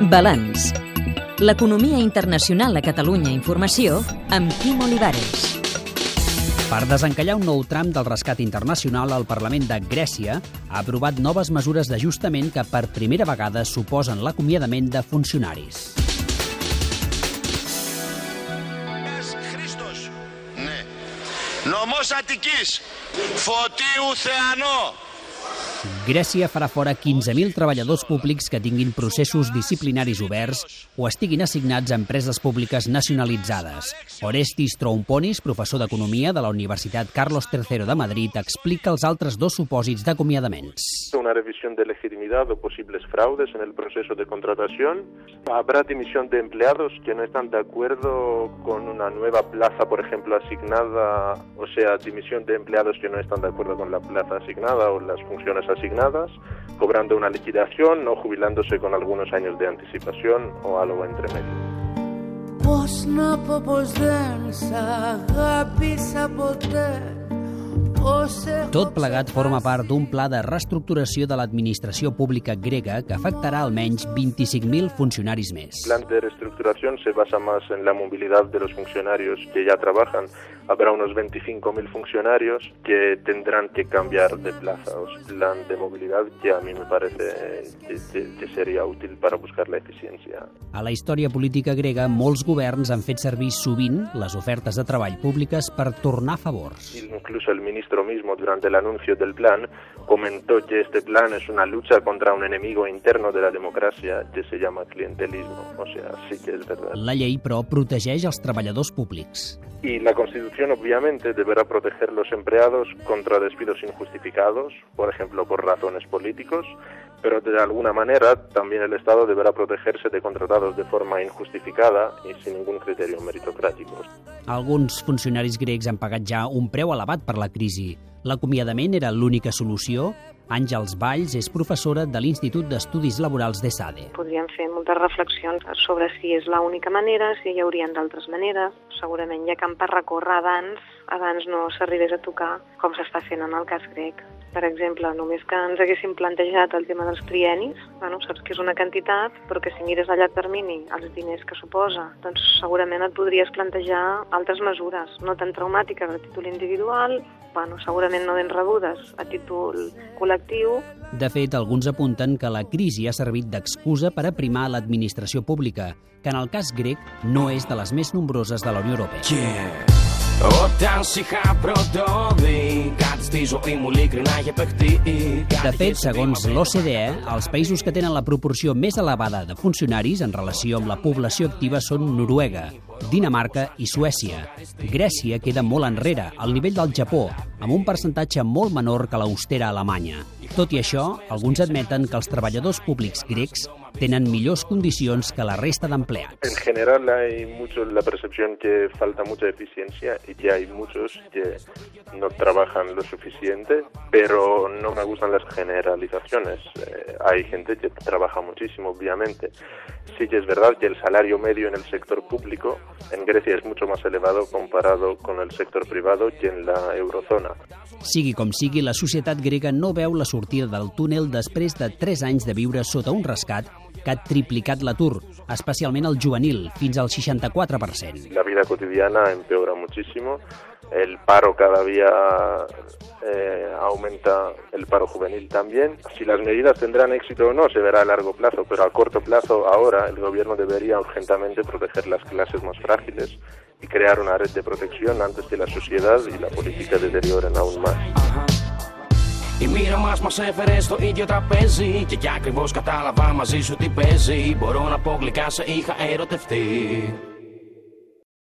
Balanç. L'economia internacional a Catalunya Informació amb Quim Olivares. Per desencallar un nou tram del rescat internacional, el Parlament de Grècia ha aprovat noves mesures d'ajustament que per primera vegada suposen l'acomiadament de funcionaris. Χρήστος. Ναι. Νομός Αττικής. Φωτίου Θεανό. Grècia farà fora 15.000 treballadors públics que tinguin processos disciplinaris oberts o estiguin assignats a empreses públiques nacionalitzades. Orestis Troumponis, professor d'Economia de la Universitat Carlos III de Madrid, explica els altres dos supòsits d'acomiadaments. Una revisión de legitimidad o posibles fraudes en el proceso de contratación. Habrá dimisión de que no están de acuerdo con una nueva plaza, por ejemplo, asignada, o sea, dimisión de que no están de acuerdo con la plaza asignada o funciones asignadas, cobrando una liquidación o jubilándose con algunos años de anticipación o algo entre medio. Πώς να πω πως δεν σ' αγάπησα ποτέ Πώς έχω Tot plegat forma part d'un pla de reestructuració de l'administració pública grega que afectarà almenys 25.000 funcionaris més. El plan de reestructuración se basa más en la movilidad de los funcionarios que ya trabajan. Habrá unos 25.000 funcionarios que tendrán que cambiar de plaza. O sea, plan de movilidad que a mí me parece que, que- sería útil para buscar la eficiencia. A la història política grega, molts governs han fet servir sovint les ofertes de treball públiques per tornar favors. Incluso el ministro mismo, durante el anuncio del plan, comentó que este plan es una lucha contra un enemigo interno de la democracia que se llama clientelismo. O sea, sí que es verdad. La llei, però, protegeix els treballadors públics. Y la Constitución, obviamente, deberá proteger los empleados contra despidos injustificados, por ejemplo, por razones políticos, pero de alguna manera también el Estado deberá protegerse de contratados de forma injustificada y sin ningún criterio meritocrático. Alguns funcionaris grecs han pagat ja un preu elevat per la crisi. L'acomiadament era l'única solució? Àngels Valls és professora de l'Institut d'Estudis Laborals de SADE. Podríem fer moltes reflexions sobre si és l'única manera, si hi haurien d'altres maneres. Segurament hi ha camp per recórrer abans, abans no s'arribés a tocar com s'està fent en el cas grec Per exemple, només que ens haguéssim plantejat el tema dels trienis, bueno, saps que és una quantitat, però que si mires a llarg termini els diners que suposa, doncs segurament et podries plantejar altres mesures, no tan traumàtiques a títol individual, bueno, segurament no ben rebudes a títol col·lectiu, De fet, alguns apunten que la crisi ha servit d'excusa per aprimar l'administració pública, que en el cas grec no és de les més nombroses de la Unió Europea. Όταν σ' είχα de fet, segons l'OCDE, els països que tenen la proporció més elevada de funcionaris en relació amb la població activa són Noruega, Dinamarca i Suècia. Grècia queda molt enrere, al nivell del Japó, amb un percentatge molt menor que l'austera Alemanya. Tot i això, alguns admeten que els treballadors públics grecs tenen millors condicions que la resta d'empleats. En general hay mucho la percepción que falta mucha eficiencia y que hay muchos que no trabajan lo suficiente, pero no me gustan las generalizaciones. Eh, hay gente que trabaja muchísimo, obviamente. Sí que es verdad que el salario medio en el sector público en Grecia es mucho más elevado comparado con el sector privado que en la eurozona. Sigui com sigui, la societat grega no veu la sortida del túnel després de 3 anys de viure sota un rescat que ha triplicat l'atur, especialment el juvenil, fins al 64%. La vida cotidiana empeora muchísimo. El paro cada día eh, aumenta, el paro juvenil también. Si las medidas tendrán éxito o no se verá a largo plazo, pero a corto plazo ahora el gobierno debería urgentemente proteger las clases más frágiles y crear una red de protección antes que la sociedad y la política deterioren aún más. Η μοίρα μας μας έφερε στο ίδιο τραπέζι. Και κι ακριβώς κατάλαβα μαζί σου τι παίζει. Μπορώ να πω γλυκά σε είχα ερωτευτεί